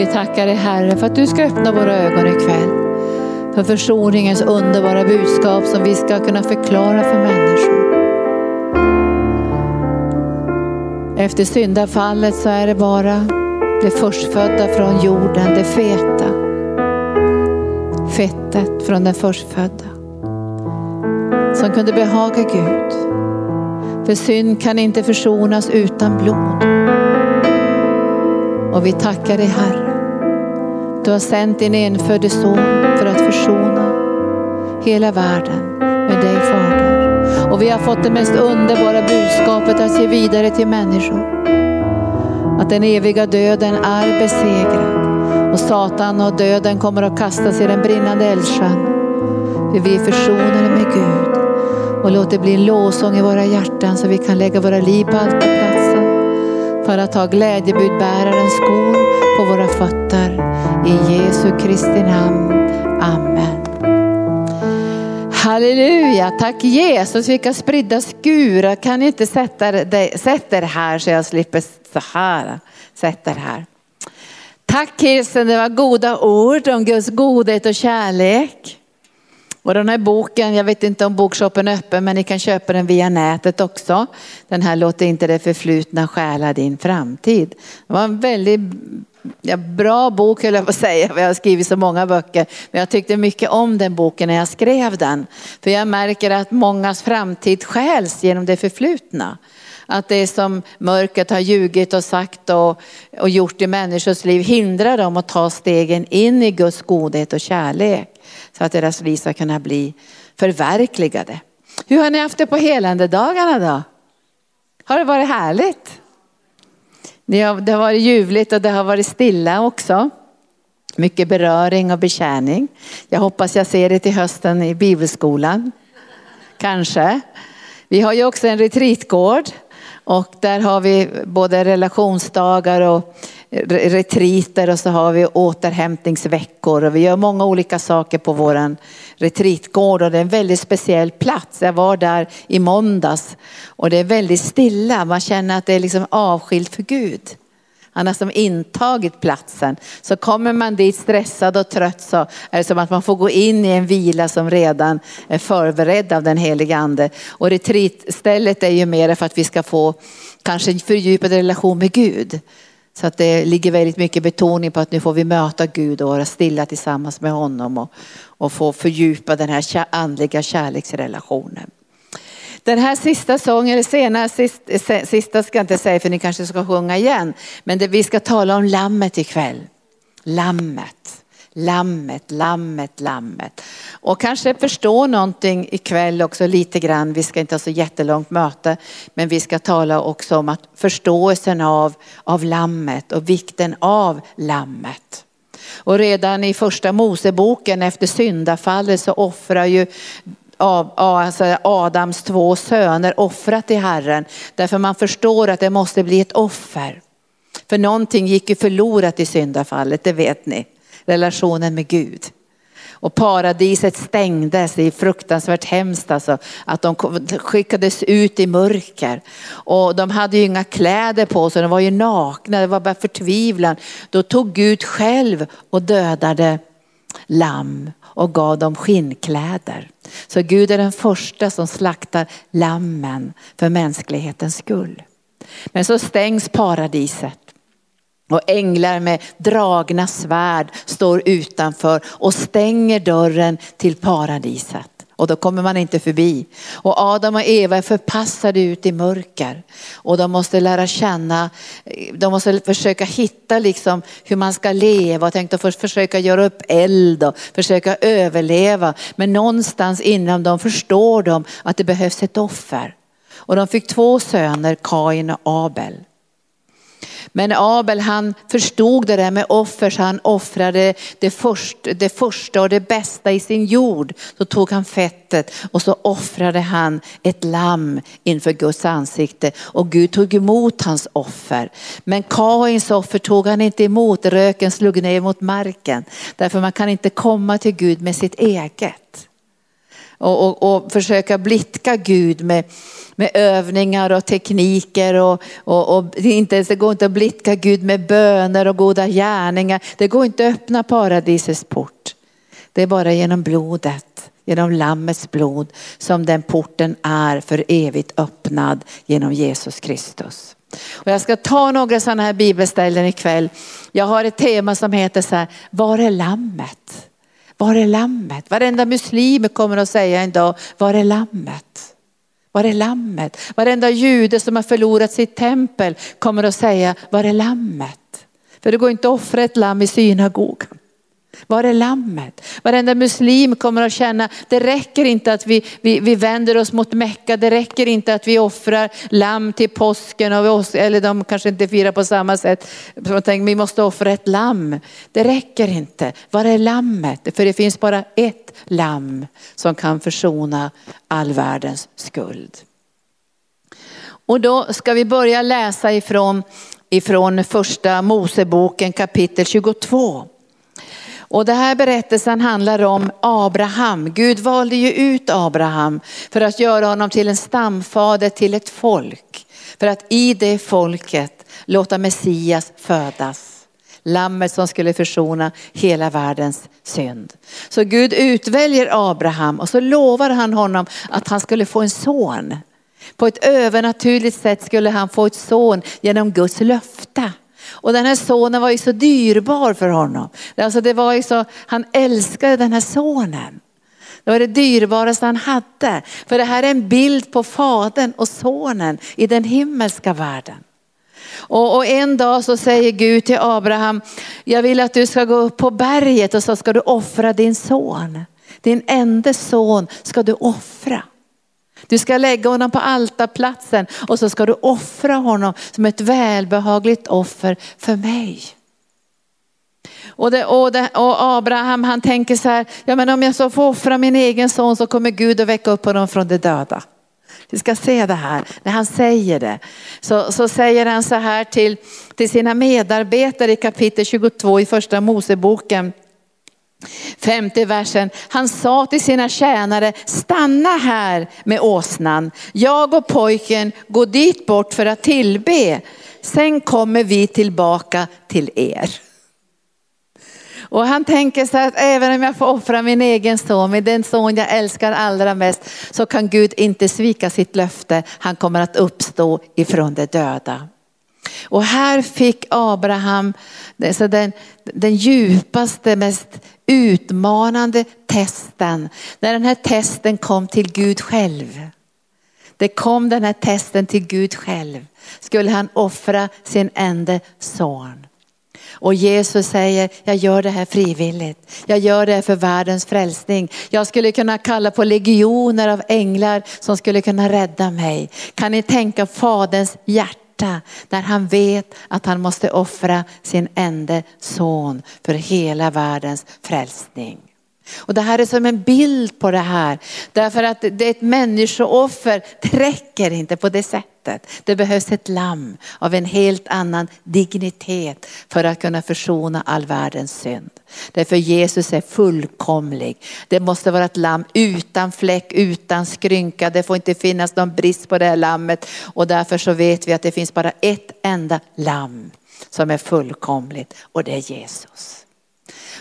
vi tackar dig Herre för att du ska öppna våra ögon ikväll. För försoningens underbara budskap som vi ska kunna förklara för människor. Efter syndafallet så är det bara det förstfödda från jorden, det feta. Fettet från den förstfödda. Som kunde behaga Gud. För synd kan inte försonas utan blod. Och vi tackar dig Herre. Du har sänt din enfödde son för att försona hela världen med dig Fader. Och vi har fått det mest underbara budskapet att ge vidare till människor. Att den eviga döden är besegrad och Satan och döden kommer att kastas i den brinnande eldsjön. För vi är försonade med Gud. Och låt det bli en lovsång i våra hjärtan så vi kan lägga våra liv på altarplatsen. För att ha glädjebudbärarens skor på våra fötter. I Jesu Kristi namn. Amen. Halleluja, tack Jesus vilka spridda skurar. Kan ni inte sätta er här så jag slipper så här. Sätta er här. Tack Kirsten, det var goda ord om Guds godhet och kärlek. Och den här boken, jag vet inte om bokshoppen är öppen men ni kan köpa den via nätet också. Den här låter inte det förflutna stjäla din framtid. Det var en väldigt ja, bra bok höll jag på att säga, jag har skrivit så många böcker. Men jag tyckte mycket om den boken när jag skrev den. För jag märker att mångas framtid stjäls genom det förflutna. Att det som mörkret har ljugit och sagt och, och gjort i människors liv hindrar dem att ta stegen in i Guds godhet och kärlek. Så att deras liv ska kunna bli förverkligade. Hur har ni haft det på helandedagarna då? Har det varit härligt? Det har varit ljuvligt och det har varit stilla också. Mycket beröring och betjäning. Jag hoppas jag ser det till hösten i bibelskolan. Kanske. Vi har ju också en retreatgård och där har vi både relationsdagar och retriter och så har vi återhämtningsveckor och vi gör många olika saker på våran retreatgård och det är en väldigt speciell plats. Jag var där i måndags och det är väldigt stilla. Man känner att det är liksom avskilt för Gud. Han har som intagit platsen. Så kommer man dit stressad och trött så är det som att man får gå in i en vila som redan är förberedd av den helige ande. Och retreatstället är ju mer för att vi ska få kanske en fördjupad relation med Gud. Så att det ligger väldigt mycket betoning på att nu får vi möta Gud och vara stilla tillsammans med honom och, och få fördjupa den här andliga kärleksrelationen. Den här sista sången, eller senare, sista, sista ska jag inte säga för ni kanske ska sjunga igen. Men det, vi ska tala om lammet ikväll. Lammet. Lammet, lammet, lammet. Och kanske förstå någonting ikväll också lite grann. Vi ska inte ha så jättelångt möte. Men vi ska tala också om att förståelsen av, av lammet och vikten av lammet. Och redan i första Moseboken efter syndafallet så offrar ju alltså Adams två söner offrat till Herren. Därför man förstår att det måste bli ett offer. För någonting gick ju förlorat i syndafallet, det vet ni relationen med Gud. Och paradiset stängdes, det är fruktansvärt hemskt alltså, att de skickades ut i mörker. Och de hade ju inga kläder på sig, de var ju nakna, det var bara förtvivlan. Då tog Gud själv och dödade lamm och gav dem skinnkläder. Så Gud är den första som slaktar lammen för mänsklighetens skull. Men så stängs paradiset. Och änglar med dragna svärd står utanför och stänger dörren till paradiset. Och då kommer man inte förbi. Och Adam och Eva är förpassade ut i mörker. Och de måste lära känna, de måste försöka hitta liksom hur man ska leva och tänkte först försöka göra upp eld och försöka överleva. Men någonstans inom dem förstår de att det behövs ett offer. Och de fick två söner, Kain och Abel. Men Abel han förstod det där med offer så han offrade det, först, det första och det bästa i sin jord. Så tog han fettet och så offrade han ett lamm inför Guds ansikte och Gud tog emot hans offer. Men Kains offer tog han inte emot, röken slog ner mot marken. Därför man kan inte komma till Gud med sitt eget och, och, och försöka blidka Gud med, med övningar och tekniker. Och, och, och det, inte, det går inte att blidka Gud med böner och goda gärningar. Det går inte att öppna paradisets port. Det är bara genom blodet, genom lammets blod som den porten är för evigt öppnad genom Jesus Kristus. Och jag ska ta några sådana här bibelställen ikväll. Jag har ett tema som heter så här, var är lammet? Var är lammet? Varenda muslim kommer att säga en dag, var är lammet? Var är lammet? Varenda jude som har förlorat sitt tempel kommer att säga, var är lammet? För det går inte att offra ett lamm i synagogan. Var är lammet? Varenda muslim kommer att känna, det räcker inte att vi, vi, vi vänder oss mot Mecka, det räcker inte att vi offrar lamm till påsken, och vi, eller de kanske inte firar på samma sätt. Så tänker, vi måste offra ett lamm. Det räcker inte. Var är lammet? För det finns bara ett lamm som kan försona all världens skuld. Och då ska vi börja läsa ifrån, ifrån första Moseboken kapitel 22. Och det här berättelsen handlar om Abraham. Gud valde ju ut Abraham för att göra honom till en stamfader till ett folk. För att i det folket låta Messias födas. Lammet som skulle försona hela världens synd. Så Gud utväljer Abraham och så lovar han honom att han skulle få en son. På ett övernaturligt sätt skulle han få ett son genom Guds löfte. Och den här sonen var ju så dyrbar för honom. Alltså det var ju så, han älskade den här sonen. Det var det dyrbaraste han hade. För det här är en bild på fadern och sonen i den himmelska världen. Och, och, en dag så säger Gud till Abraham, jag vill att du ska gå upp på berget och så ska du offra din son. Din enda son ska du offra. Du ska lägga honom på altarplatsen och så ska du offra honom som ett välbehagligt offer för mig. Och, det, och, det, och, Abraham han tänker så här, ja men om jag så får offra min egen son så kommer Gud att väcka upp honom från de döda. Vi ska se det här, när han säger det. Så, så säger han så här till, till sina medarbetare i kapitel 22 i första Moseboken. Femte versen, han sa till sina tjänare, stanna här med åsnan. Jag och pojken går dit bort för att tillbe. Sen kommer vi tillbaka till er. Och han tänker så här att även om jag får offra min egen son, med den son jag älskar allra mest, så kan Gud inte svika sitt löfte. Han kommer att uppstå ifrån de döda. Och här fick Abraham så den, den djupaste, mest utmanande testen. När den här testen kom till Gud själv. Det kom den här testen till Gud själv. Skulle han offra sin enda son. Och Jesus säger, jag gör det här frivilligt. Jag gör det här för världens frälsning. Jag skulle kunna kalla på legioner av änglar som skulle kunna rädda mig. Kan ni tänka faderns hjärta? Hjärta när han vet att han måste offra sin enda son för hela världens frälsning. Och det här är som en bild på det här. Därför att det är ett människooffer, det räcker inte på det sättet. Det behövs ett lamm av en helt annan dignitet för att kunna försona all världens synd. Därför Jesus är fullkomlig. Det måste vara ett lamm utan fläck, utan skrynka. Det får inte finnas någon brist på det här lammet. Och därför så vet vi att det finns bara ett enda lamm som är fullkomligt och det är Jesus.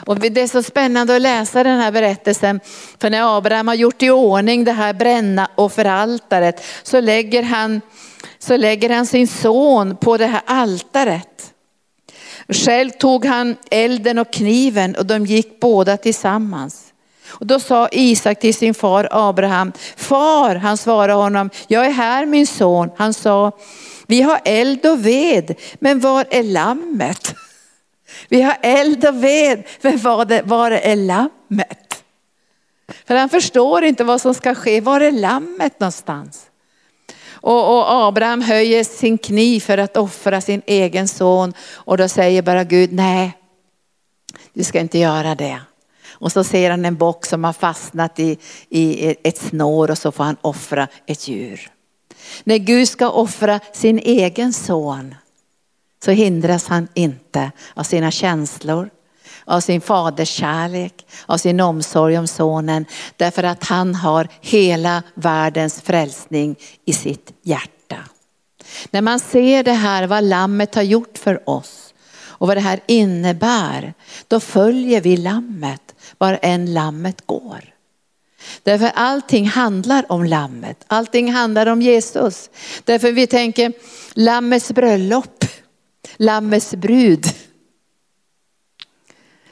Och det är så spännande att läsa den här berättelsen. För när Abraham har gjort i ordning det här bränna offeraltaret så lägger han, så lägger han sin son på det här altaret. Själv tog han elden och kniven och de gick båda tillsammans. Och då sa Isak till sin far Abraham, far, han svarade honom, jag är här min son. Han sa, vi har eld och ved, men var är lammet? Vi har eld och ved, men var, det, var är lammet? För han förstår inte vad som ska ske. Var är lammet någonstans? Och, och, Abraham höjer sin kniv för att offra sin egen son. Och då säger bara Gud, nej, du ska inte göra det. Och så ser han en bock som har fastnat i, i ett snår och så får han offra ett djur. När Gud ska offra sin egen son så hindras han inte av sina känslor, av sin faders kärlek, av sin omsorg om sonen. Därför att han har hela världens frälsning i sitt hjärta. När man ser det här vad lammet har gjort för oss och vad det här innebär, då följer vi lammet var än lammet går. Därför allting handlar om lammet, allting handlar om Jesus. Därför vi tänker lammets bröllop, lammets brud,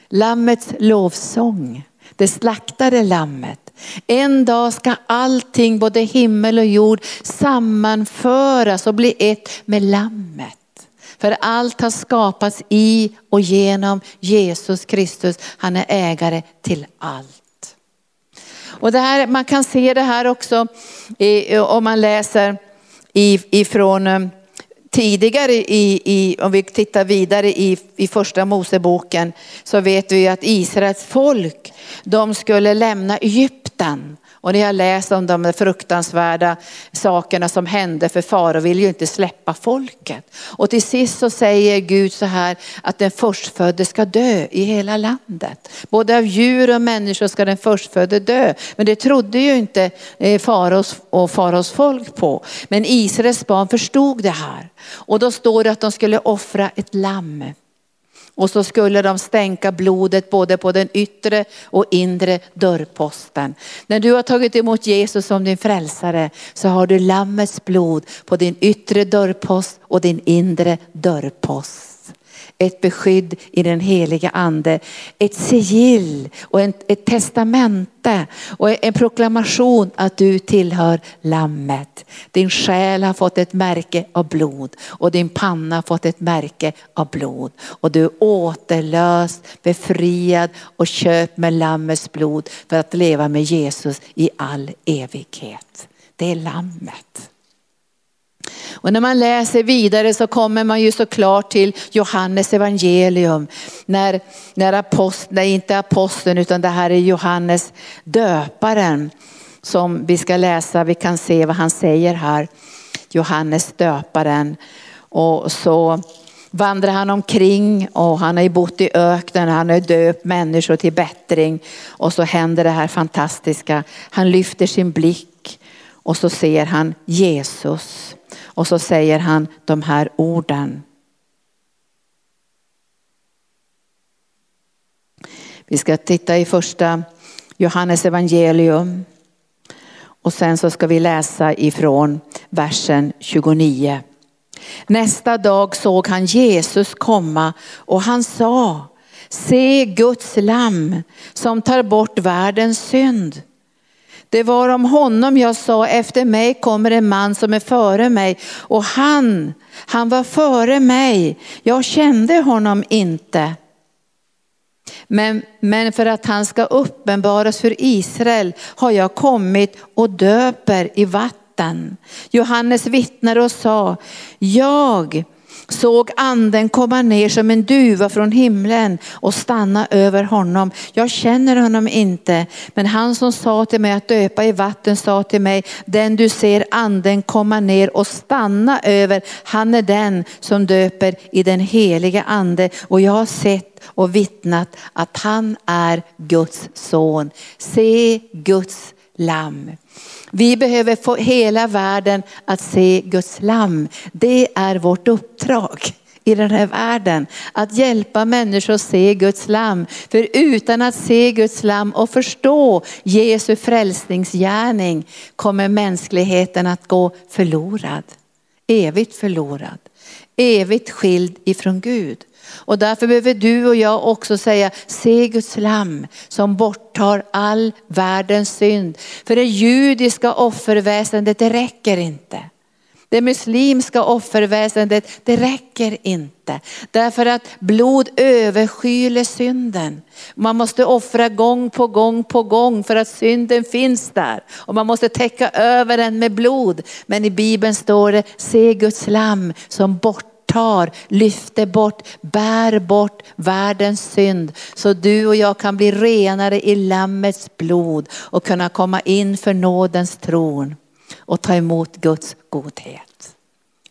lammets lovsång, det slaktade lammet. En dag ska allting, både himmel och jord, sammanföras och bli ett med lammet. För allt har skapats i och genom Jesus Kristus. Han är ägare till allt. Och det här, man kan se det här också i, om man läser ifrån eh, tidigare i, i, om vi tittar vidare i, i första Moseboken så vet vi att Israels folk, de skulle lämna Egypten och ni har läst om de fruktansvärda sakerna som hände för farao vill ju inte släppa folket. Och till sist så säger Gud så här att den förstfödde ska dö i hela landet. Både av djur och människor ska den förstfödde dö. Men det trodde ju inte eh, faraos och faraos folk på. Men Israels barn förstod det här. Och då står det att de skulle offra ett lamm. Och så skulle de stänka blodet både på den yttre och inre dörrposten. När du har tagit emot Jesus som din frälsare så har du lammets blod på din yttre dörrpost och din inre dörrpost ett beskydd i den heliga ande, ett sigill och ett testamente och en proklamation att du tillhör lammet. Din själ har fått ett märke av blod och din panna har fått ett märke av blod. Och du är återlöst, befriad och köpt med lammets blod för att leva med Jesus i all evighet. Det är lammet. Och när man läser vidare så kommer man ju såklart till Johannes evangelium. När, när aposteln, nej inte aposteln utan det här är Johannes döparen som vi ska läsa, vi kan se vad han säger här. Johannes döparen. Och så vandrar han omkring och han har ju bott i öknen, han har döpt människor till bättring. Och så händer det här fantastiska, han lyfter sin blick och så ser han Jesus. Och så säger han de här orden. Vi ska titta i första Johannes evangelium och sen så ska vi läsa ifrån versen 29. Nästa dag såg han Jesus komma och han sa, se Guds lamm som tar bort världens synd. Det var om honom jag sa, efter mig kommer en man som är före mig. Och han, han var före mig. Jag kände honom inte. Men, men för att han ska uppenbaras för Israel har jag kommit och döper i vatten. Johannes vittnade och sa, jag såg anden komma ner som en duva från himlen och stanna över honom. Jag känner honom inte, men han som sa till mig att döpa i vatten sa till mig, den du ser anden komma ner och stanna över, han är den som döper i den heliga ande och jag har sett och vittnat att han är Guds son. Se Guds lamm. Vi behöver få hela världen att se Guds lamm. Det är vårt uppdrag i den här världen. Att hjälpa människor att se Guds lamm. För utan att se Guds lamm och förstå Jesu frälsningsgärning kommer mänskligheten att gå förlorad. Evigt förlorad. Evigt skild ifrån Gud. Och därför behöver du och jag också säga, se Guds lamm som borttar all världens synd. För det judiska offerväsendet, det räcker inte. Det muslimska offerväsendet, det räcker inte. Därför att blod överskyler synden. Man måste offra gång på gång på gång för att synden finns där. Och man måste täcka över den med blod. Men i Bibeln står det, se Guds lamm som bort tar, lyfter bort, bär bort världens synd. Så du och jag kan bli renare i Lammets blod och kunna komma in för nådens tron och ta emot Guds godhet.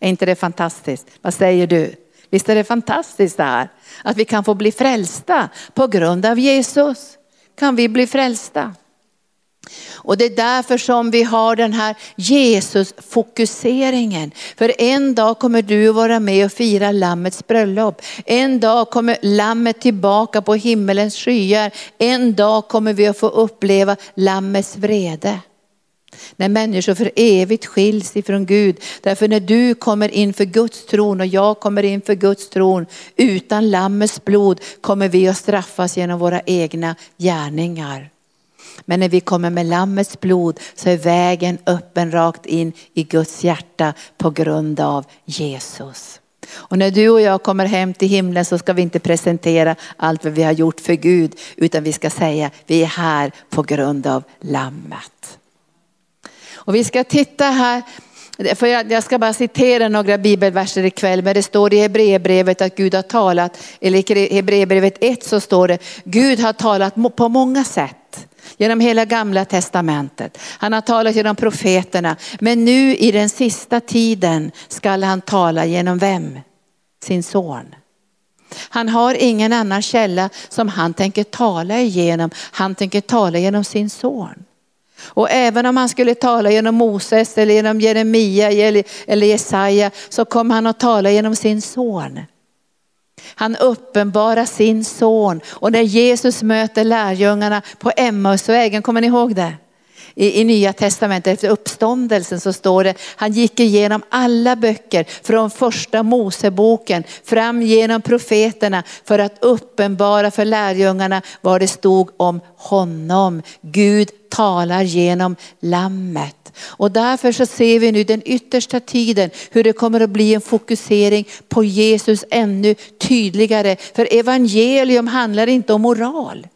Är inte det fantastiskt? Vad säger du? Visst är det fantastiskt det här? Att vi kan få bli frälsta på grund av Jesus. Kan vi bli frälsta. Och det är därför som vi har den här Jesus-fokuseringen. För en dag kommer du att vara med och fira Lammets bröllop. En dag kommer Lammet tillbaka på himmelens skyar. En dag kommer vi att få uppleva Lammets vrede. När människor för evigt skiljs ifrån Gud. Därför när du kommer inför Guds tron och jag kommer inför Guds tron utan Lammets blod kommer vi att straffas genom våra egna gärningar. Men när vi kommer med Lammets blod så är vägen öppen rakt in i Guds hjärta på grund av Jesus. Och när du och jag kommer hem till himlen så ska vi inte presentera allt vad vi har gjort för Gud utan vi ska säga vi är här på grund av Lammet. Och vi ska titta här, för jag, jag ska bara citera några bibelverser ikväll, men det står i Hebreerbrevet att Gud har talat, eller i Hebreerbrevet 1 så står det, Gud har talat på många sätt genom hela gamla testamentet. Han har talat genom profeterna, men nu i den sista tiden skall han tala genom vem? Sin son. Han har ingen annan källa som han tänker tala igenom. Han tänker tala genom sin son. Och även om han skulle tala genom Moses eller genom Jeremia eller Jesaja så kommer han att tala genom sin son. Han uppenbarar sin son och när Jesus möter lärjungarna på Emmausvägen, kommer ni ihåg det? I, I Nya Testamentet efter uppståndelsen så står det, han gick igenom alla böcker från första Moseboken fram genom profeterna för att uppenbara för lärjungarna vad det stod om honom. Gud talar genom lammet. Och därför så ser vi nu den yttersta tiden hur det kommer att bli en fokusering på Jesus ännu tydligare. För evangelium handlar inte om moral.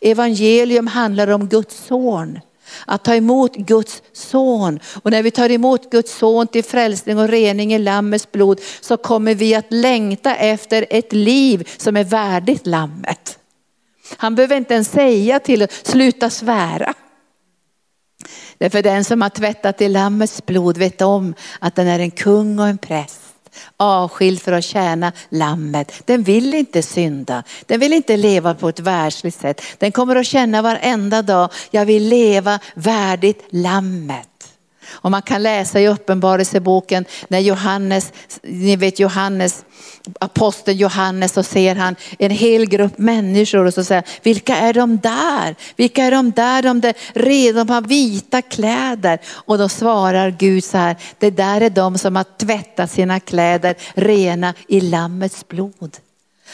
Evangelium handlar om Guds son. Att ta emot Guds son. Och när vi tar emot Guds son till frälsning och rening i Lammets blod så kommer vi att längta efter ett liv som är värdigt Lammet. Han behöver inte ens säga till oss, sluta svära. Därför den som har tvättat i Lammets blod vet om att den är en kung och en präst avskild för att tjäna lammet. Den vill inte synda. Den vill inte leva på ett världsligt sätt. Den kommer att känna varenda dag, jag vill leva värdigt lammet. Och man kan läsa i uppenbarelseboken när Johannes, ni vet Johannes, aposteln Johannes så ser han en hel grupp människor och så säger vilka är de där? Vilka är de där? De där redan har vita kläder. Och då svarar Gud så här, det där är de som har tvättat sina kläder rena i lammets blod.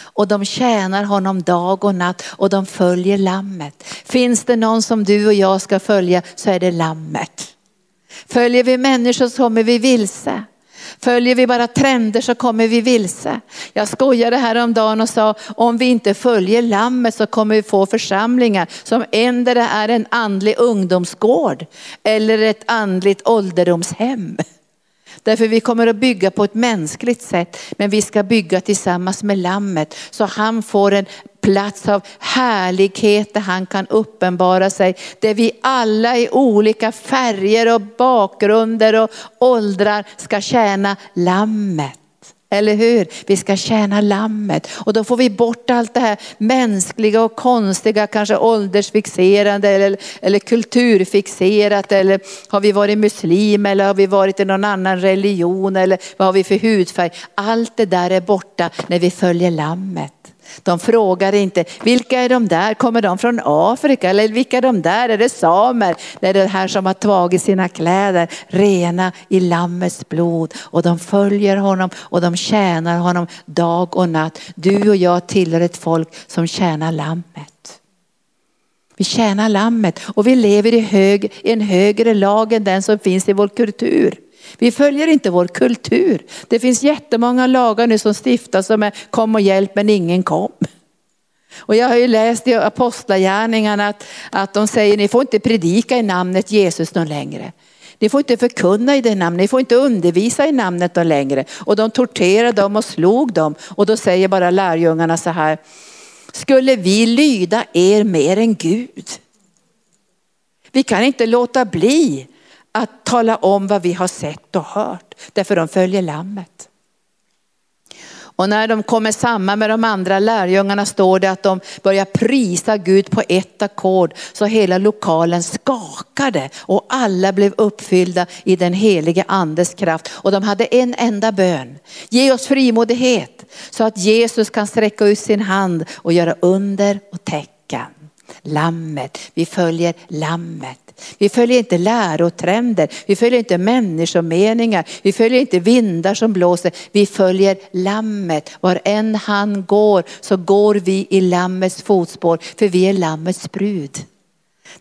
Och de tjänar honom dag och natt och de följer lammet. Finns det någon som du och jag ska följa så är det lammet. Följer vi människor så kommer vi vilse. Följer vi bara trender så kommer vi vilse. Jag skojade häromdagen och sa om vi inte följer lammet så kommer vi få församlingar som endera är en andlig ungdomsgård eller ett andligt ålderdomshem. Därför vi kommer att bygga på ett mänskligt sätt, men vi ska bygga tillsammans med lammet så han får en plats av härlighet där han kan uppenbara sig. Där vi alla i olika färger och bakgrunder och åldrar ska tjäna lammet. Eller hur? Vi ska tjäna lammet och då får vi bort allt det här mänskliga och konstiga, kanske åldersfixerande eller, eller kulturfixerat eller har vi varit muslim eller har vi varit i någon annan religion eller vad har vi för hudfärg? Allt det där är borta när vi följer lammet. De frågar inte, vilka är de där? Kommer de från Afrika? Eller vilka är de där? Är det samer? Det är det här som har tagit sina kläder rena i lammets blod. Och de följer honom och de tjänar honom dag och natt. Du och jag tillhör ett folk som tjänar lammet. Vi tjänar lammet och vi lever i, hög, i en högre lag än den som finns i vår kultur. Vi följer inte vår kultur. Det finns jättemånga lagar nu som stiftas som är kom och hjälp men ingen kom. Och jag har ju läst i apostlagärningarna att, att de säger ni får inte predika i namnet Jesus någon längre. Ni får inte förkunna i det namnet, ni får inte undervisa i namnet någon längre. Och de torterade dem och slog dem. Och då säger bara lärjungarna så här, skulle vi lyda er mer än Gud? Vi kan inte låta bli att tala om vad vi har sett och hört. Därför de följer lammet. Och när de kommer samman med de andra lärjungarna står det att de börjar prisa Gud på ett ackord så hela lokalen skakade och alla blev uppfyllda i den helige andes kraft. Och de hade en enda bön. Ge oss frimodighet så att Jesus kan sträcka ut sin hand och göra under och tecken. Lammet, vi följer lammet. Vi följer inte lärotrender, vi följer inte människomeningar, vi följer inte vindar som blåser. Vi följer lammet. Var än han går så går vi i lammets fotspår, för vi är lammets brud.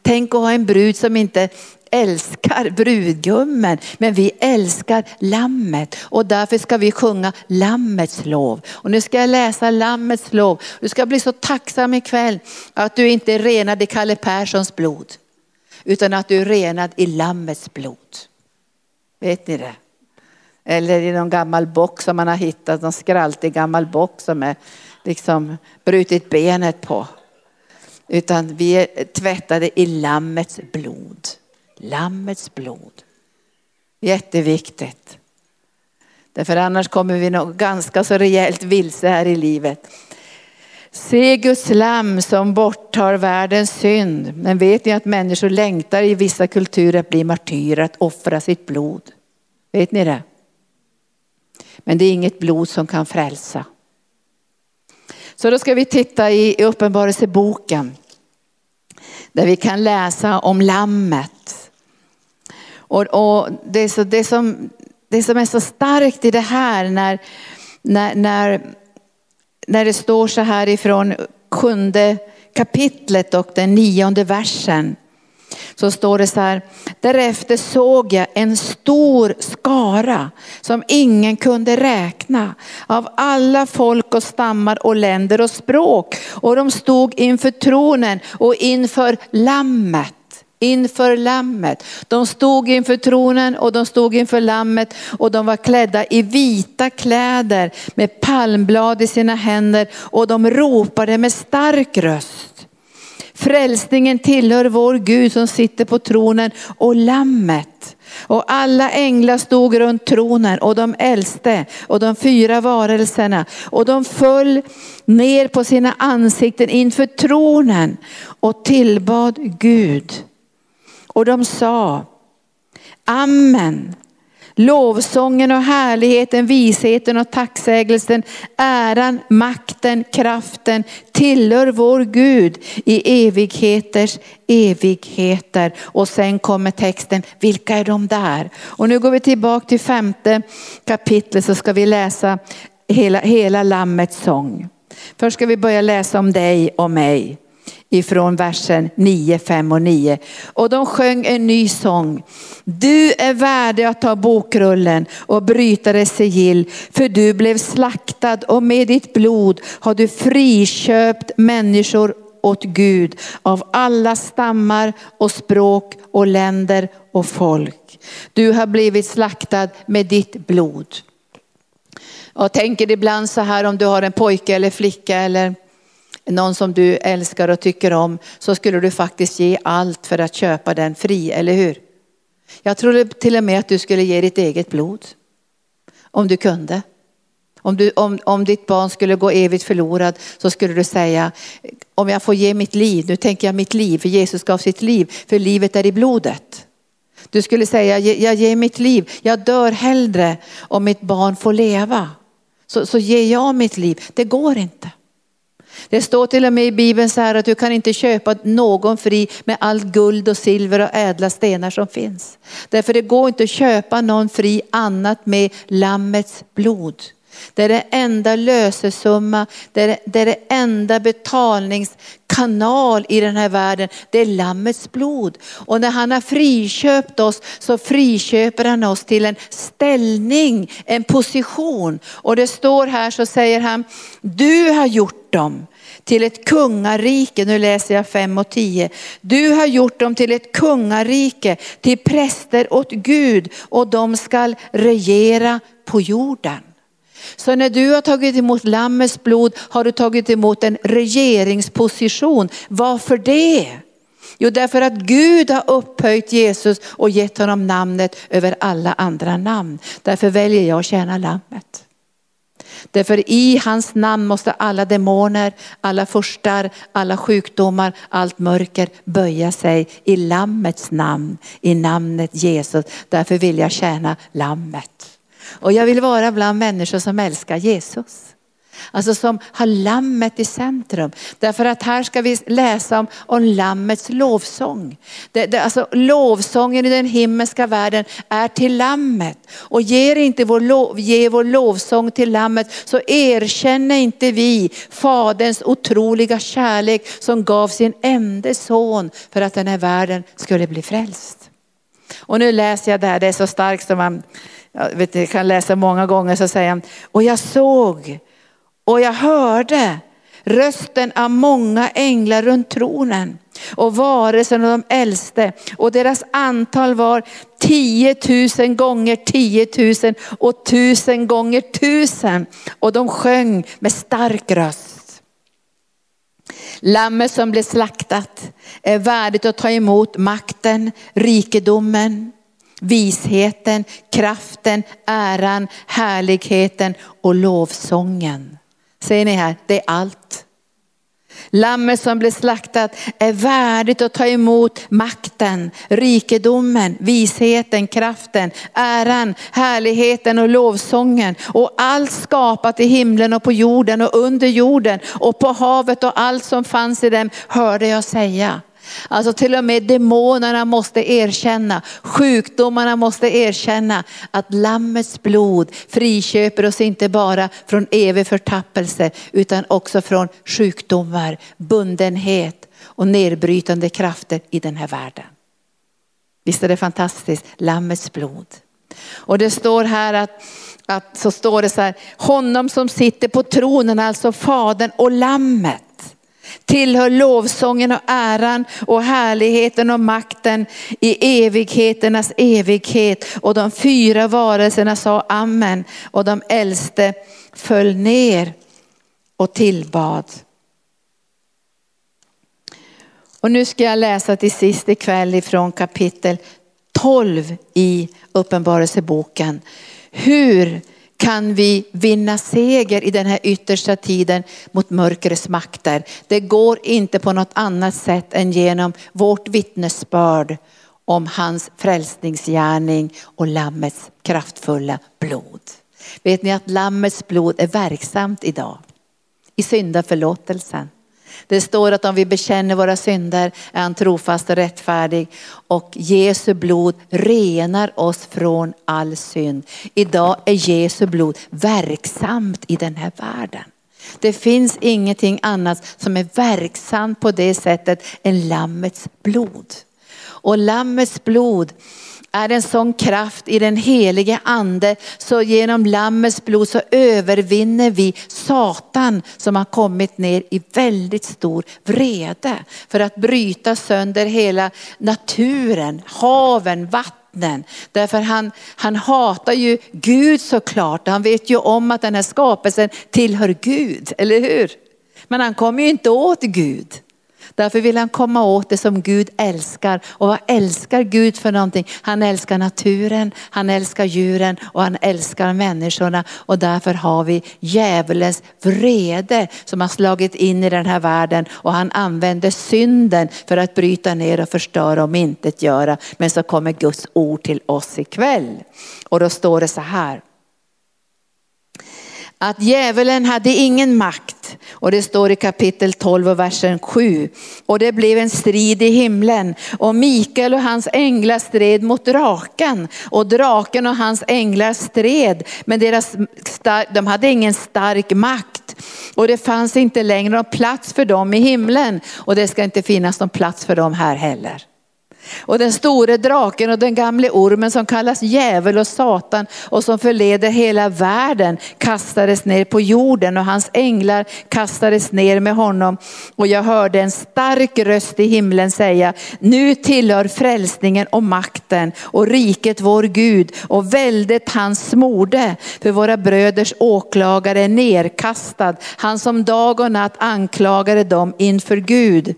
Tänk att ha en brud som inte älskar brudgummen, men vi älskar lammet och därför ska vi sjunga lammets lov. Och nu ska jag läsa lammets lov. Du ska bli så tacksam ikväll att du inte är renad i Kalle Perssons blod utan att du är renad i Lammets blod. Vet ni det? Eller i någon gammal bock som man har hittat, någon skraltig gammal bock som är liksom brutit benet på. Utan vi är tvättade i Lammets blod. Lammets blod. Jätteviktigt. Därför annars kommer vi nog ganska så rejält vilse här i livet. Se Guds lamm som borttar världens synd. Men vet ni att människor längtar i vissa kulturer att bli martyrer, att offra sitt blod? Vet ni det? Men det är inget blod som kan frälsa. Så då ska vi titta i Uppenbarelseboken. Där vi kan läsa om lammet. Och, och det, så, det, som, det som är så starkt i det här när, när, när när det står så här ifrån sjunde kapitlet och den nionde versen. Så står det så här, därefter såg jag en stor skara som ingen kunde räkna av alla folk och stammar och länder och språk. Och de stod inför tronen och inför lammet inför lammet. De stod inför tronen och de stod inför lammet och de var klädda i vita kläder med palmblad i sina händer och de ropade med stark röst. Frälsningen tillhör vår Gud som sitter på tronen och lammet. Och alla änglar stod runt tronen och de äldste och de fyra varelserna och de föll ner på sina ansikten inför tronen och tillbad Gud. Och de sa, Amen. Lovsången och härligheten, visheten och tacksägelsen, äran, makten, kraften tillhör vår Gud i evigheters evigheter. Och sen kommer texten, vilka är de där? Och nu går vi tillbaka till femte kapitlet så ska vi läsa hela, hela Lammets sång. Först ska vi börja läsa om dig och mig ifrån versen 9, 5 och 9. Och de sjöng en ny sång. Du är värdig att ta bokrullen och bryta dess sigill, för du blev slaktad och med ditt blod har du friköpt människor åt Gud av alla stammar och språk och länder och folk. Du har blivit slaktad med ditt blod. Jag tänker ibland så här om du har en pojke eller flicka eller någon som du älskar och tycker om så skulle du faktiskt ge allt för att köpa den fri, eller hur? Jag tror till och med att du skulle ge ditt eget blod. Om du kunde. Om, du, om, om ditt barn skulle gå evigt förlorad så skulle du säga, om jag får ge mitt liv, nu tänker jag mitt liv, för Jesus gav sitt liv, för livet är i blodet. Du skulle säga, jag ger mitt liv, jag dör hellre om mitt barn får leva. Så, så ger jag mitt liv, det går inte. Det står till och med i Bibeln så här att du kan inte köpa någon fri med allt guld och silver och ädla stenar som finns. Därför det går inte att köpa någon fri annat med lammets blod. Det är det enda lösesumma, det är det, är det enda betalningskanal i den här världen. Det är lammets blod. Och när han har friköpt oss så friköper han oss till en ställning, en position. Och det står här så säger han, du har gjort dem till ett kungarike. Nu läser jag 5 och 10. Du har gjort dem till ett kungarike, till präster åt Gud och de skall regera på jorden. Så när du har tagit emot Lammets blod har du tagit emot en regeringsposition. Varför det? Jo, därför att Gud har upphöjt Jesus och gett honom namnet över alla andra namn. Därför väljer jag att tjäna Lammet. Därför i hans namn måste alla demoner, alla furstar, alla sjukdomar, allt mörker böja sig i lammets namn, i namnet Jesus. Därför vill jag tjäna lammet. Och jag vill vara bland människor som älskar Jesus. Alltså som har lammet i centrum. Därför att här ska vi läsa om, om lammets lovsång. Det, det, alltså lovsången i den himmelska världen är till lammet. Och ger inte vår, lov, ger vår lovsång till lammet så erkänner inte vi faderns otroliga kärlek som gav sin enda son för att den här världen skulle bli frälst. Och nu läser jag det här, det är så starkt som man jag vet, jag kan läsa många gånger så säger han, och jag såg och jag hörde rösten av många änglar runt tronen och varelsen och de äldste. Och deras antal var 10 000 gånger 10 000 och tusen gånger tusen. Och de sjöng med stark röst. Lammet som blev slaktat är värdigt att ta emot makten, rikedomen, visheten, kraften, äran, härligheten och lovsången. Ser ni här, det är allt. Lammet som blev slaktat är värdigt att ta emot makten, rikedomen, visheten, kraften, äran, härligheten och lovsången. Och allt skapat i himlen och på jorden och under jorden och på havet och allt som fanns i dem hörde jag säga. Alltså till och med demonerna måste erkänna, sjukdomarna måste erkänna att lammets blod friköper oss inte bara från evig förtappelse utan också från sjukdomar, bundenhet och nedbrytande krafter i den här världen. Visst är det fantastiskt, lammets blod. Och det står här att, att så står det så här, honom som sitter på tronen, alltså fadern och lammet tillhör lovsången och äran och härligheten och makten i evigheternas evighet. Och de fyra varelserna sa amen och de äldste föll ner och tillbad. Och nu ska jag läsa till sist ikväll ifrån kapitel 12 i Uppenbarelseboken. Hur kan vi vinna seger i den här yttersta tiden mot mörkrets makter. Det går inte på något annat sätt än genom vårt vittnesbörd om hans frälsningsgärning och lammets kraftfulla blod. Vet ni att lammets blod är verksamt idag i syndaförlåtelsen. Det står att om vi bekänner våra synder är han trofast och rättfärdig och Jesu blod renar oss från all synd. Idag är Jesu blod verksamt i den här världen. Det finns ingenting annat som är verksamt på det sättet än lammets blod. Och lammets blod är en sån kraft i den helige ande så genom lammets blod så övervinner vi Satan som har kommit ner i väldigt stor vrede för att bryta sönder hela naturen, haven, vattnen. Därför han, han hatar ju Gud såklart. Han vet ju om att den här skapelsen tillhör Gud, eller hur? Men han kommer ju inte åt Gud. Därför vill han komma åt det som Gud älskar. Och vad älskar Gud för någonting? Han älskar naturen, han älskar djuren och han älskar människorna. Och därför har vi djävulens vrede som har slagit in i den här världen. Och han använder synden för att bryta ner och förstöra och intet göra. Men så kommer Guds ord till oss ikväll. Och då står det så här att djävulen hade ingen makt. Och det står i kapitel 12 och versen 7. Och det blev en strid i himlen. Och Mikael och hans änglar stred mot draken. Och draken och hans änglar stred. Men deras, de hade ingen stark makt. Och det fanns inte längre någon plats för dem i himlen. Och det ska inte finnas någon plats för dem här heller. Och den store draken och den gamle ormen som kallas djävul och satan och som förleder hela världen kastades ner på jorden och hans änglar kastades ner med honom. Och jag hörde en stark röst i himlen säga, nu tillhör frälsningen och makten och riket vår Gud och väldet hans smorde. För våra bröders åklagare är nerkastad, han som dag och natt anklagade dem inför Gud.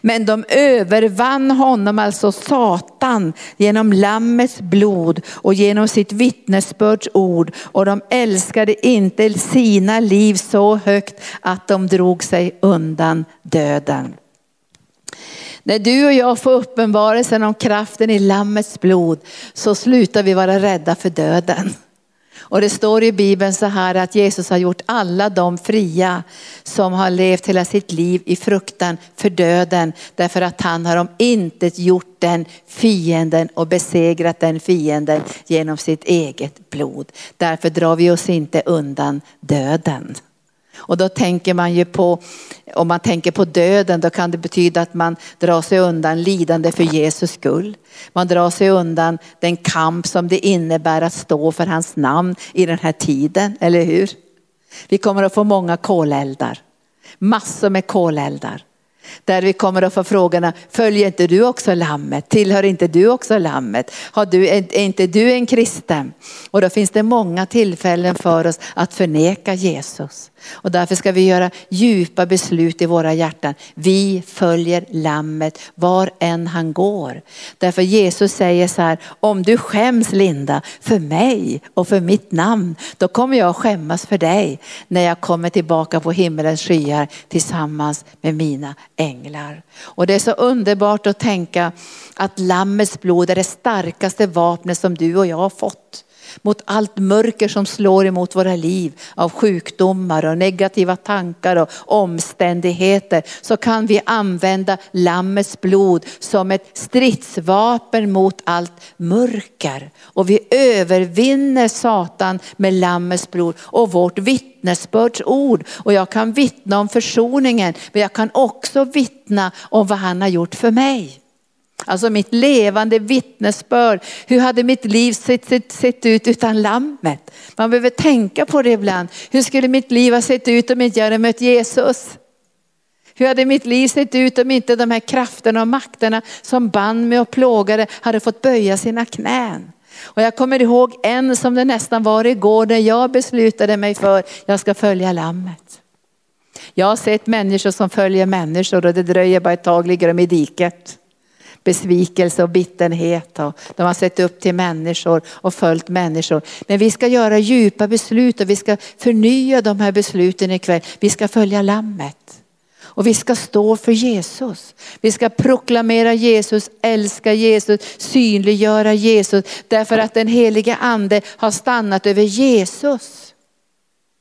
Men de övervann honom, alltså Satan, genom lammets blod och genom sitt vittnesbörds ord. Och de älskade inte sina liv så högt att de drog sig undan döden. När du och jag får uppenbarelsen om kraften i lammets blod så slutar vi vara rädda för döden. Och det står i Bibeln så här att Jesus har gjort alla de fria som har levt hela sitt liv i fruktan för döden. Därför att han har om intet gjort den fienden och besegrat den fienden genom sitt eget blod. Därför drar vi oss inte undan döden. Och då tänker man ju på, om man tänker på döden, då kan det betyda att man drar sig undan lidande för Jesus skull. Man drar sig undan den kamp som det innebär att stå för hans namn i den här tiden, eller hur? Vi kommer att få många koleldar, massor med koleldar. Där vi kommer att få frågorna, följer inte du också lammet? Tillhör inte du också lammet? Har du, är inte du en kristen? Och då finns det många tillfällen för oss att förneka Jesus. Och därför ska vi göra djupa beslut i våra hjärtan. Vi följer lammet var än han går. Därför Jesus säger så här, om du skäms Linda för mig och för mitt namn, då kommer jag skämmas för dig när jag kommer tillbaka på himmelens skyar tillsammans med mina änglar. Och det är så underbart att tänka att lammets blod är det starkaste vapnet som du och jag har fått mot allt mörker som slår emot våra liv av sjukdomar och negativa tankar och omständigheter så kan vi använda lammets blod som ett stridsvapen mot allt mörker. Och vi övervinner Satan med lammets blod och vårt vittnesbörds ord. Och jag kan vittna om försoningen men jag kan också vittna om vad han har gjort för mig. Alltså mitt levande vittnesbörd. Hur hade mitt liv sett, sett, sett, ut utan lammet? Man behöver tänka på det ibland. Hur skulle mitt liv ha sett ut om inte jag hade mött Jesus? Hur hade mitt liv sett ut om inte de här krafterna och makterna som band mig och plågade hade fått böja sina knän? Och jag kommer ihåg en som det nästan var igår när jag beslutade mig för jag ska följa lammet. Jag har sett människor som följer människor och det dröjer bara ett tag ligger de i diket besvikelse och bitterhet. Och de har sett upp till människor och följt människor. Men vi ska göra djupa beslut och vi ska förnya de här besluten ikväll. Vi ska följa lammet. Och vi ska stå för Jesus. Vi ska proklamera Jesus, älska Jesus, synliggöra Jesus. Därför att den helige ande har stannat över Jesus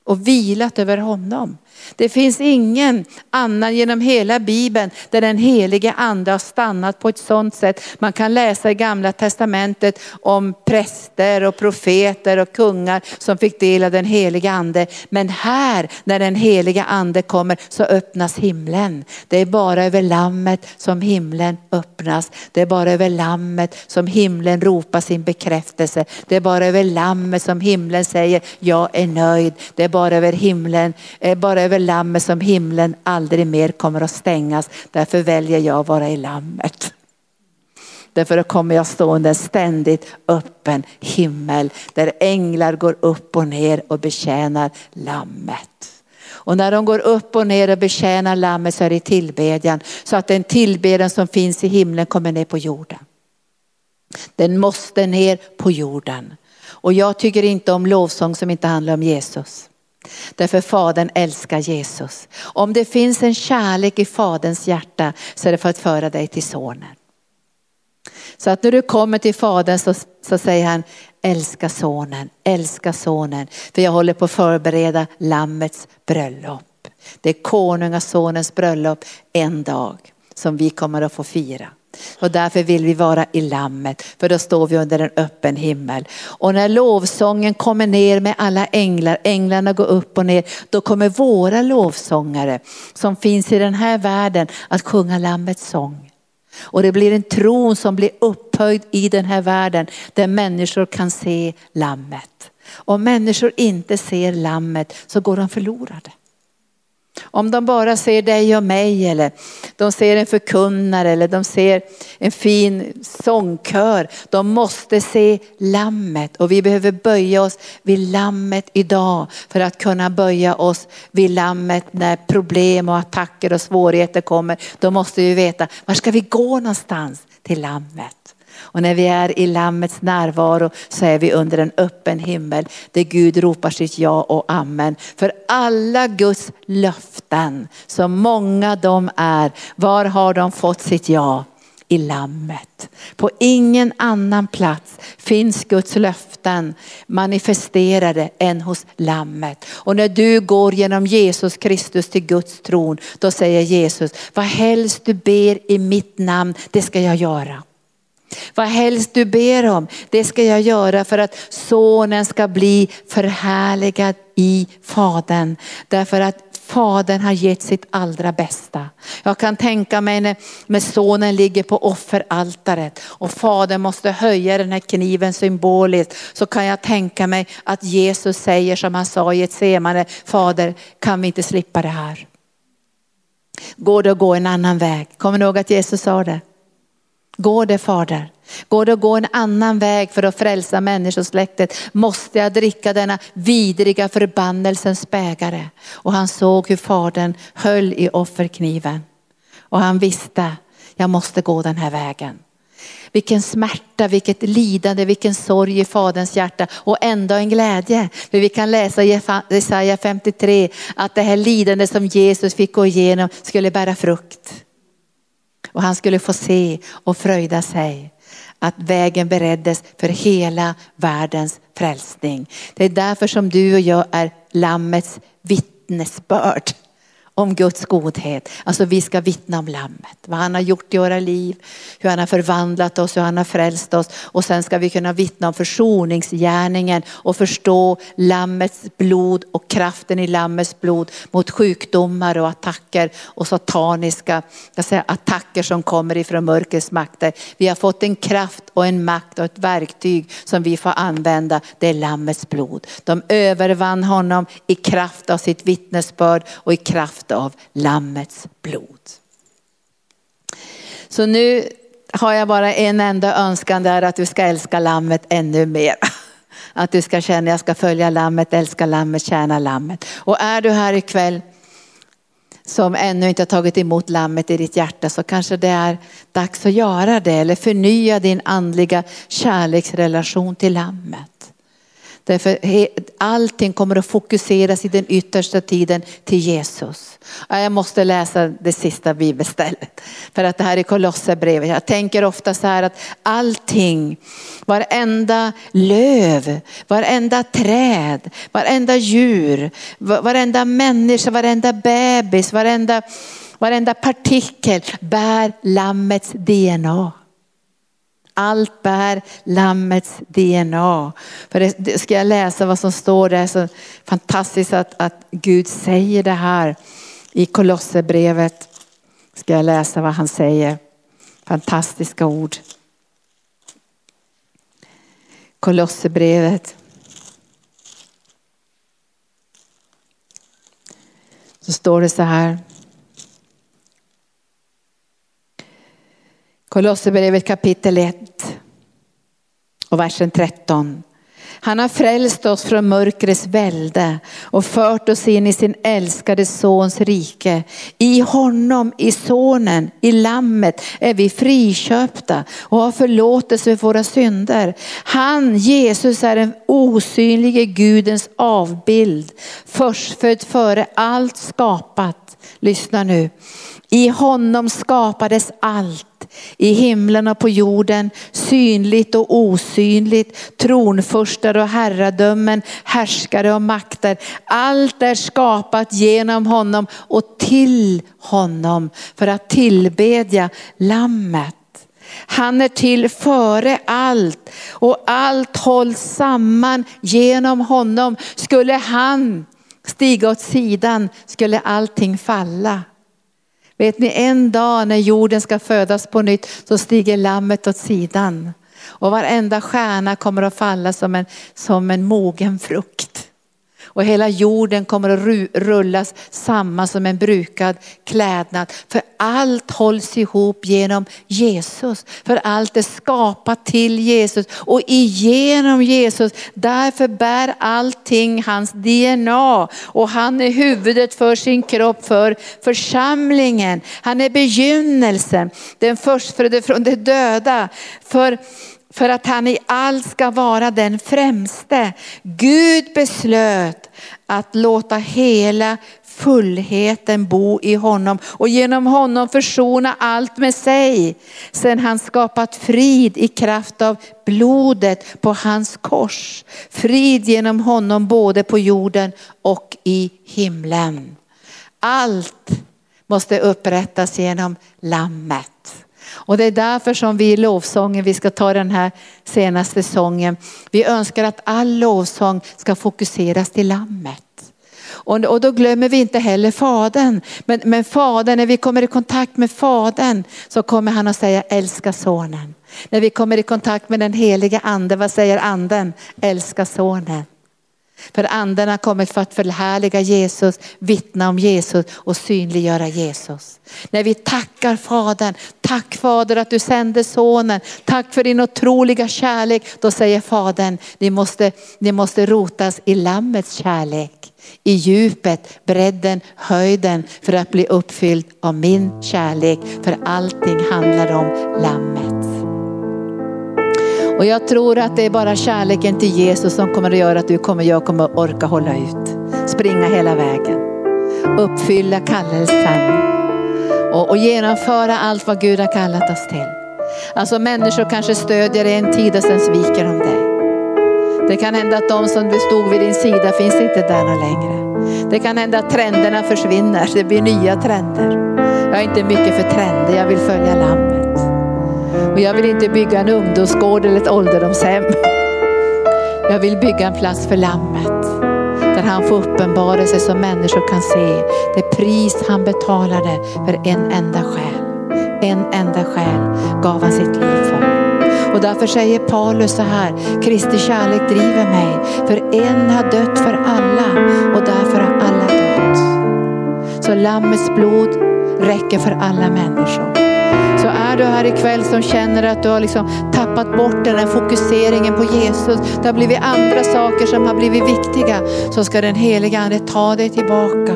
och vilat över honom. Det finns ingen annan genom hela Bibeln där den helige ande har stannat på ett sådant sätt. Man kan läsa i gamla testamentet om präster och profeter och kungar som fick del av den helige ande. Men här när den helige ande kommer så öppnas himlen. Det är bara över lammet som himlen öppnas. Det är bara över lammet som himlen ropar sin bekräftelse. Det är bara över lammet som himlen säger jag är nöjd. Det är bara över himlen, eh, bara över lammet som himlen aldrig mer kommer att stängas. Därför väljer jag att vara i lammet. Därför kommer jag stå under en ständigt öppen himmel där änglar går upp och ner och betjänar lammet. Och när de går upp och ner och betjänar lammet så är det tillbedjan. Så att den tillbedjan som finns i himlen kommer ner på jorden. Den måste ner på jorden. Och jag tycker inte om lovsång som inte handlar om Jesus. Därför Fadern älskar Jesus. Om det finns en kärlek i Faderns hjärta så är det för att föra dig till Sonen. Så att när du kommer till Fadern så, så säger han älska Sonen, älska Sonen. För jag håller på att förbereda Lammets bröllop. Det är konungasonens bröllop en dag som vi kommer att få fira. Och därför vill vi vara i lammet, för då står vi under en öppen himmel. Och när lovsången kommer ner med alla änglar, änglarna går upp och ner, då kommer våra lovsångare som finns i den här världen att sjunga lammets sång. Och det blir en tron som blir upphöjd i den här världen där människor kan se lammet. Om människor inte ser lammet så går de förlorade. Om de bara ser dig och mig eller de ser en förkunnare eller de ser en fin sångkör. De måste se lammet och vi behöver böja oss vid lammet idag för att kunna böja oss vid lammet när problem och attacker och svårigheter kommer. Då måste vi veta, var ska vi gå någonstans till lammet? Och när vi är i Lammets närvaro så är vi under en öppen himmel där Gud ropar sitt ja och amen. För alla Guds löften, så många de är, var har de fått sitt ja? i lammet. På ingen annan plats finns Guds löften manifesterade än hos lammet. Och när du går genom Jesus Kristus till Guds tron, då säger Jesus, vad helst du ber i mitt namn, det ska jag göra. Vad helst du ber om, det ska jag göra för att sonen ska bli förhärligad i fadern. Därför att fadern har gett sitt allra bästa. Jag kan tänka mig när, när sonen ligger på offeraltaret och fadern måste höja den här kniven symboliskt. Så kan jag tänka mig att Jesus säger som han sa i ett semane, fader kan vi inte slippa det här? Går det att gå en annan väg? Kommer ni ihåg att Jesus sa det? Går det fader? Går det att gå en annan väg för att frälsa människosläktet måste jag dricka denna vidriga förbannelsens bägare. Och han såg hur fadern höll i offerkniven. Och han visste, jag måste gå den här vägen. Vilken smärta, vilket lidande, vilken sorg i faderns hjärta och ändå en glädje. För vi kan läsa i Jesaja 53 att det här lidandet som Jesus fick gå igenom skulle bära frukt. Och han skulle få se och fröjda sig att vägen bereddes för hela världens frälsning. Det är därför som du och jag är lammets vittnesbörd om Guds godhet. Alltså vi ska vittna om lammet, vad han har gjort i våra liv, hur han har förvandlat oss, hur han har frälst oss. Och sen ska vi kunna vittna om försoningsgärningen och förstå lammets blod och kraften i lammets blod mot sjukdomar och attacker och sataniska jag säga, attacker som kommer ifrån mörkrets makter. Vi har fått en kraft och en makt och ett verktyg som vi får använda. Det är lammets blod. De övervann honom i kraft av sitt vittnesbörd och i kraft av Lammets blod. Så nu har jag bara en enda önskan där att du ska älska Lammet ännu mer. Att du ska känna att jag ska följa Lammet, älska Lammet, tjäna Lammet. Och är du här ikväll som ännu inte har tagit emot lammet i ditt hjärta så kanske det är dags att göra det eller förnya din andliga kärleksrelation till lammet. Därför allting kommer att fokuseras i den yttersta tiden till Jesus. Jag måste läsa det sista bibelstället. För att det här är Kolosserbrevet. Jag tänker ofta så här att allting, varenda löv, varenda träd, varenda djur, varenda människa, varenda bebis, varenda, varenda partikel bär lammets DNA. Allt bär lammets DNA. För det, ska jag läsa vad som står där så fantastiskt att, att Gud säger det här i Kolosserbrevet. Ska jag läsa vad han säger. Fantastiska ord. Kolosserbrevet. Så står det så här. Kolosserbrevet kapitel 1 och versen 13. Han har frälst oss från mörkrets välde och fört oss in i sin älskade sons rike. I honom, i sonen, i lammet är vi friköpta och har förlåtelse för våra synder. Han, Jesus, är den osynlige Gudens avbild, förstfödd före allt skapat. Lyssna nu. I honom skapades allt i himlen och på jorden, synligt och osynligt, tronförstar och herradömen, härskare och makter. Allt är skapat genom honom och till honom för att tillbedja lammet. Han är till före allt och allt hålls samman genom honom. Skulle han stiga åt sidan skulle allting falla. Vet ni en dag när jorden ska födas på nytt så stiger lammet åt sidan. Och varenda stjärna kommer att falla som en, som en mogen frukt. Och hela jorden kommer att rullas samman som en brukad klädnad. För allt hålls ihop genom Jesus. För allt är skapat till Jesus och igenom Jesus. Därför bär allting hans DNA. Och han är huvudet för sin kropp, för församlingen. Han är begynnelsen, den förstfödde från de döda. För för att han i allt ska vara den främste. Gud beslöt att låta hela fullheten bo i honom och genom honom försona allt med sig. Sen han skapat frid i kraft av blodet på hans kors. Frid genom honom både på jorden och i himlen. Allt måste upprättas genom lammet. Och det är därför som vi i lovsången, vi ska ta den här senaste sången, vi önskar att all lovsång ska fokuseras till lammet. Och, då glömmer vi inte heller fadern. Men, men fadern, när vi kommer i kontakt med fadern så kommer han att säga älska sonen. När vi kommer i kontakt med den heliga anden, vad säger anden? Älska sonen. För anden har kommit för att förhärliga Jesus, vittna om Jesus och synliggöra Jesus. När vi tackar Fadern, tack Fader att du sände sonen, tack för din otroliga kärlek. Då säger Fadern, ni måste, ni måste rotas i Lammets kärlek. I djupet, bredden, höjden för att bli uppfylld av min kärlek. För allting handlar om Lammet. Och jag tror att det är bara kärleken till Jesus som kommer att göra att du kommer, jag kommer orka hålla ut. Springa hela vägen. Uppfylla kallelsen. Och, och genomföra allt vad Gud har kallat oss till. Alltså människor kanske stödjer dig en tid och sen sviker de dig. Det kan hända att de som stod vid din sida finns inte där längre. Det kan hända att trenderna försvinner, det blir nya trender. Jag är inte mycket för trender, jag vill följa lammet. Och jag vill inte bygga en ungdomsgård eller ett ålderdomshem. Jag vill bygga en plats för lammet. Där han får uppenbara sig så människor kan se det pris han betalade för en enda själ. En enda själ gav han sitt liv för. Och därför säger Paulus så här, Kristi kärlek driver mig. För en har dött för alla och därför har alla dött. Så lammets blod räcker för alla människor. Är du här ikväll som känner att du har liksom tappat bort den här fokuseringen på Jesus. Det har blivit andra saker som har blivit viktiga. Så ska den heliga ande ta dig tillbaka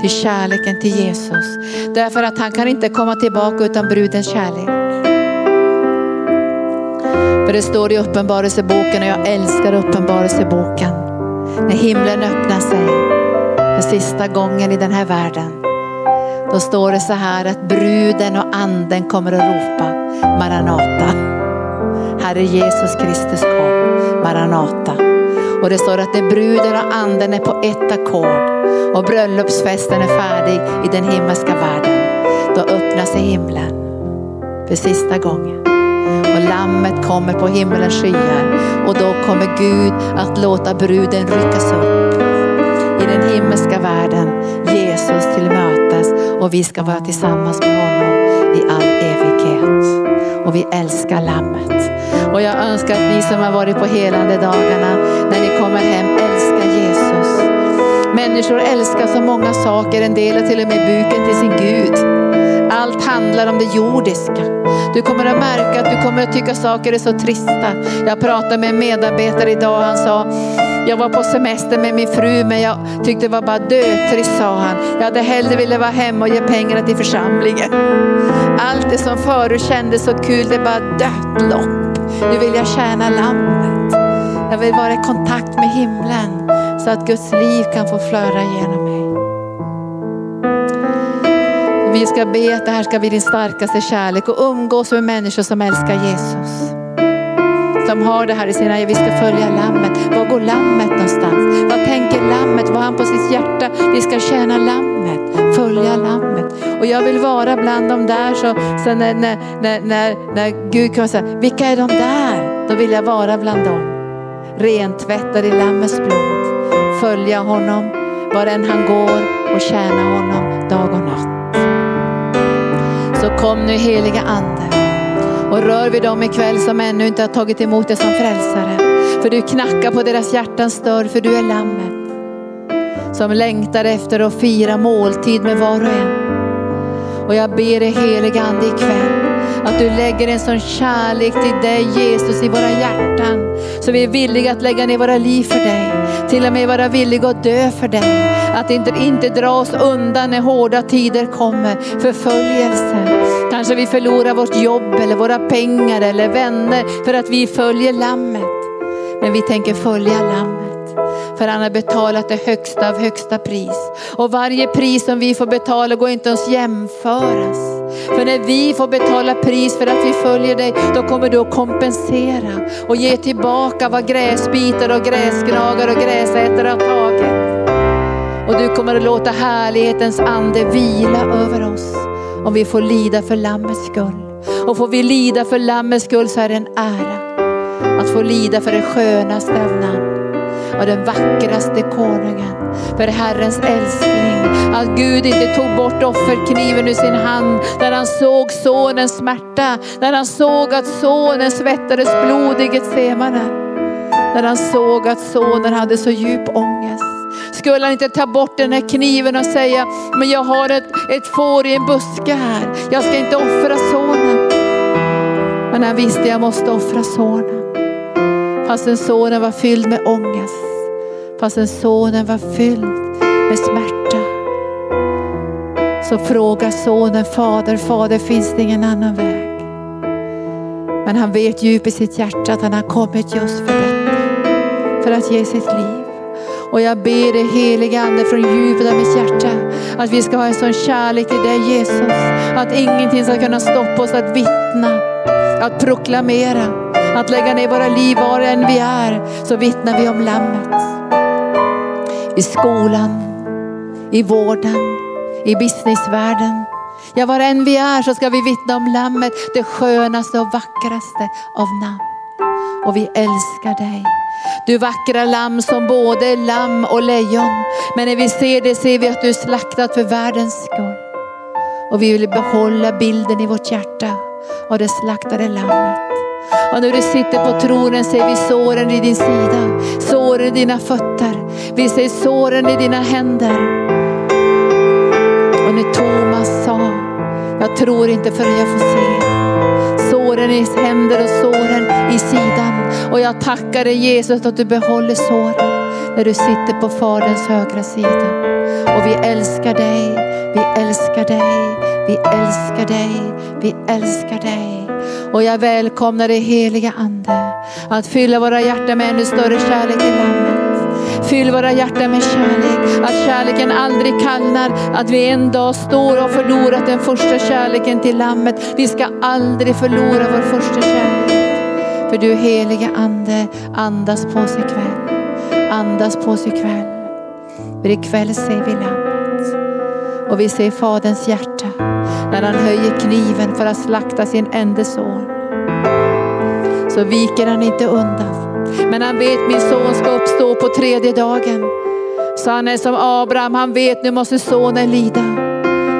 till kärleken till Jesus. Därför att han kan inte komma tillbaka utan brudens kärlek. För det står i uppenbarelseboken och jag älskar uppenbarelseboken. När himlen öppnar sig för sista gången i den här världen. Då står det så här att bruden och anden kommer att ropa Maranata. Herre Jesus Kristus kom, Maranata. Och det står att när bruden och anden är på ett ackord och bröllopsfesten är färdig i den himmelska världen. Då öppnar sig himlen för sista gången. Och lammet kommer på himmelens skyar och då kommer Gud att låta bruden ryckas upp i den himmelska världen Jesus till mötes och vi ska vara tillsammans med honom i all evighet. Och vi älskar lammet. Och jag önskar att ni som har varit på helande dagarna, när ni kommer hem, älskar Jesus. Människor älskar så många saker, en del har till och med buken till sin Gud. Allt handlar om det jordiska. Du kommer att märka att du kommer att tycka saker är så trista. Jag pratade med en medarbetare idag och han sa, jag var på semester med min fru men jag tyckte det var bara dötrist sa han. Jag hade hellre velat vara hemma och ge pengarna till församlingen. Allt det som förut kändes så kul, det är bara dött lopp. Nu vill jag tjäna lammet. Jag vill vara i kontakt med himlen så att Guds liv kan få flöda genom mig. Vi ska be att det här ska bli din starkaste kärlek och umgås med människor som älskar Jesus de har det här i sina, vi ska följa lammet. Var går lammet någonstans? Vad tänker lammet? Vad har han på sitt hjärta? Vi ska tjäna lammet, följa lammet. Och jag vill vara bland de där så, så när, när, när, när, när Gud kommer, säga, vilka är de där? Då vill jag vara bland dem. Rentvättad i lammets blod. Följa honom var än han går och tjäna honom dag och natt. Så kom nu heliga ande och rör vid dem ikväll som ännu inte har tagit emot dig som frälsare. För du knackar på deras hjärtans dörr, för du är lammet. som längtar efter att fira måltid med var och en. Och jag ber dig helige Ande ikväll att du lägger en sån kärlek till dig Jesus i våra hjärtan. Så vi är villiga att lägga ner våra liv för dig. Till och med vara villiga att dö för dig. Att inte, inte dra oss undan när hårda tider kommer. Förföljelse. Kanske vi förlorar vårt jobb eller våra pengar eller vänner för att vi följer lammet. Men vi tänker följa lammet. För han har betalat det högsta av högsta pris. Och varje pris som vi får betala går inte ens jämföras. För när vi får betala pris för att vi följer dig, då kommer du att kompensera och ge tillbaka vad gräsbitar och gräsgnagare och gräsätare har tagit. Och du kommer att låta härlighetens ande vila över oss om vi får lida för Lammets skull. Och får vi lida för Lammets skull så är det en ära att få lida för det skönaste av namn var den vackraste konungen. För Herrens älskling. Att Gud inte tog bort offerkniven ur sin hand när han såg sonens smärta. När han såg att sonen svettades blod i Getsemane. När han såg att sonen hade så djup ångest. Skulle han inte ta bort den här kniven och säga, men jag har ett, ett får i en buske här. Jag ska inte offra sonen. Men han visste jag måste offra sonen. Fastän sonen var fylld med ångest. Fastän sonen var fylld med smärta. Så frågar sonen Fader, Fader finns det ingen annan väg? Men han vet djupt i sitt hjärta att han har kommit just för detta. För att ge sitt liv. Och jag ber dig helige Ande från djupet av mitt hjärta att vi ska ha en sån kärlek till dig Jesus. Att ingenting ska kunna stoppa oss att vittna, att proklamera, att lägga ner våra liv var än vi är. Så vittnar vi om Lammet. I skolan, i vården, i businessvärlden. Ja, var än vi är så ska vi vittna om Lammet, det skönaste och vackraste av namn. Och vi älskar dig. Du vackra lamm som både är lamm och lejon. Men när vi ser det ser vi att du är slaktad för världens skull. Och vi vill behålla bilden i vårt hjärta av det slaktade lammet. Och när du sitter på tronen ser vi såren i din sida, såren i dina fötter. Vi ser såren i dina händer. Och när Thomas sa, jag tror inte förrän jag får se såren i händer och såren i sidan. Och jag tackar dig Jesus att du behåller såren när du sitter på Faderns högra sida. Och vi älskar dig, vi älskar dig, vi älskar dig, vi älskar dig. Och jag välkomnar dig heliga Ande att fylla våra hjärtan med ännu större kärlek till Lammet. Fyll våra hjärtan med kärlek, att kärleken aldrig kallnar, att vi en dag står och har förlorat den första kärleken till Lammet. Vi ska aldrig förlora vår första kärlek. För du heliga Ande, andas på oss ikväll. Andas på oss ikväll. För ikväll ser vi Lammet. Och vi ser Faderns hjärta när han höjer kniven för att slakta sin enda son. Så viker han inte undan. Men han vet min son ska uppstå på tredje dagen. Så han är som Abraham, han vet nu måste sonen lida.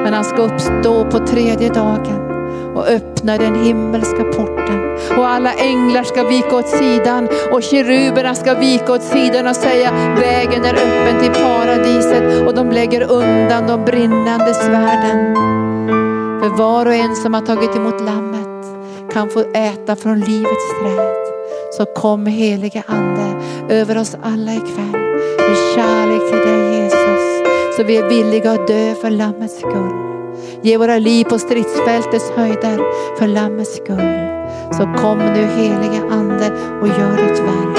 Men han ska uppstå på tredje dagen och öppna den himmelska porten. Och alla änglar ska vika åt sidan och keruberna ska vika åt sidan och säga vägen är öppen till paradiset och de lägger undan de brinnande svärden. För var och en som har tagit emot lammet kan få äta från livets träd. Så kom helige Ande över oss alla ikväll med kärlek till dig Jesus. Så vi är villiga att dö för Lammets skull. Ge våra liv på stridsfältets höjder för Lammets skull. Så kom nu helige Ande och gör ditt verk.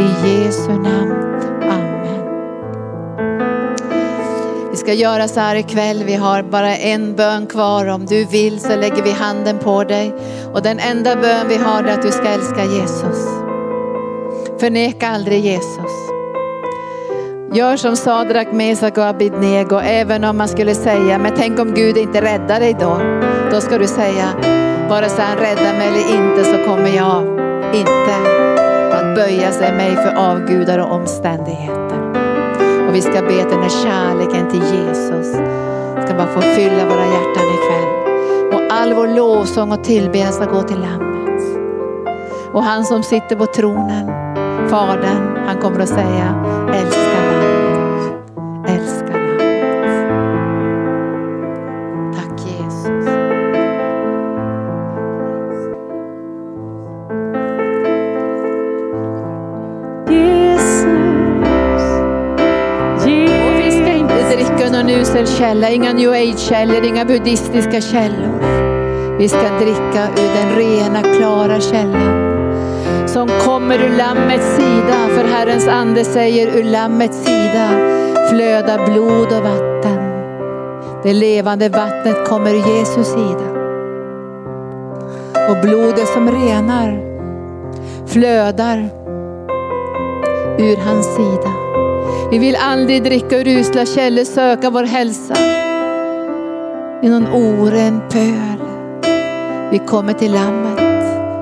I Jesu namn. Ska göra så här ikväll. Vi har bara en bön kvar. Om du vill så lägger vi handen på dig. Och den enda bön vi har är att du ska älska Jesus. Förneka aldrig Jesus. Gör som Sadrak, Mesak och Abidnego. Även om man skulle säga, men tänk om Gud inte räddar dig då. Då ska du säga, vare sig han räddar mig eller inte så kommer jag inte att böja sig mig för avgudar och omständigheter. Vi ska be att den här kärleken till Jesus ska bara få fylla våra hjärtan ikväll. Och all vår lovsång och tillbedjan ska gå till Lammet. Och han som sitter på tronen, Fadern, han kommer att säga älska källa, inga new age-källor, inga buddhistiska källor. Vi ska dricka ur den rena, klara källan som kommer ur Lammets sida. För Herrens ande säger ur Lammets sida flödar blod och vatten. Det levande vattnet kommer ur Jesus sida. Och blodet som renar flödar ur hans sida. Vi vill aldrig dricka ur usla källor, söka vår hälsa i någon oren pöl. Vi kommer till Lammet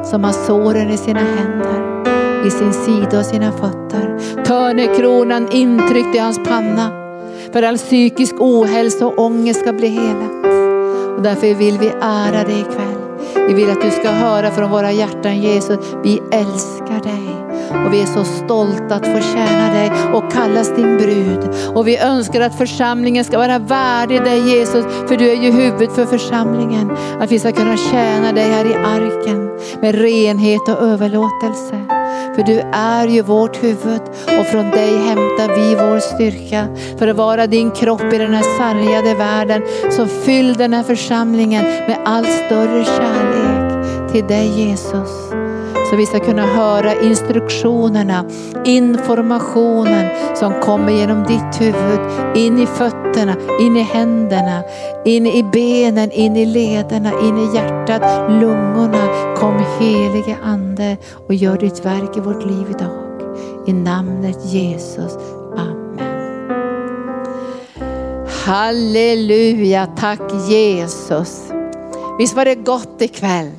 som har såren i sina händer, i sin sida och sina fötter. Törnekronan intryckt i hans panna. För all psykisk ohälsa och ångest ska bli helat. Och därför vill vi ära dig ikväll. Vi vill att du ska höra från våra hjärtan Jesus, vi älskar dig. Och vi är så stolta att få tjäna dig och kallas din brud. Och vi önskar att församlingen ska vara värdig dig Jesus, för du är ju huvud för församlingen. Att vi ska kunna tjäna dig här i arken med renhet och överlåtelse. För du är ju vårt huvud och från dig hämtar vi vår styrka för att vara din kropp i den här sargade världen. Så fyll den här församlingen med allt större kärlek till dig Jesus. Så vi ska kunna höra instruktionerna, informationen som kommer genom ditt huvud, in i fötterna, in i händerna, in i benen, in i lederna, in i hjärtat, lungorna. Kom helige Ande och gör ditt verk i vårt liv idag. I namnet Jesus. Amen. Halleluja, tack Jesus. Visst var det gott ikväll?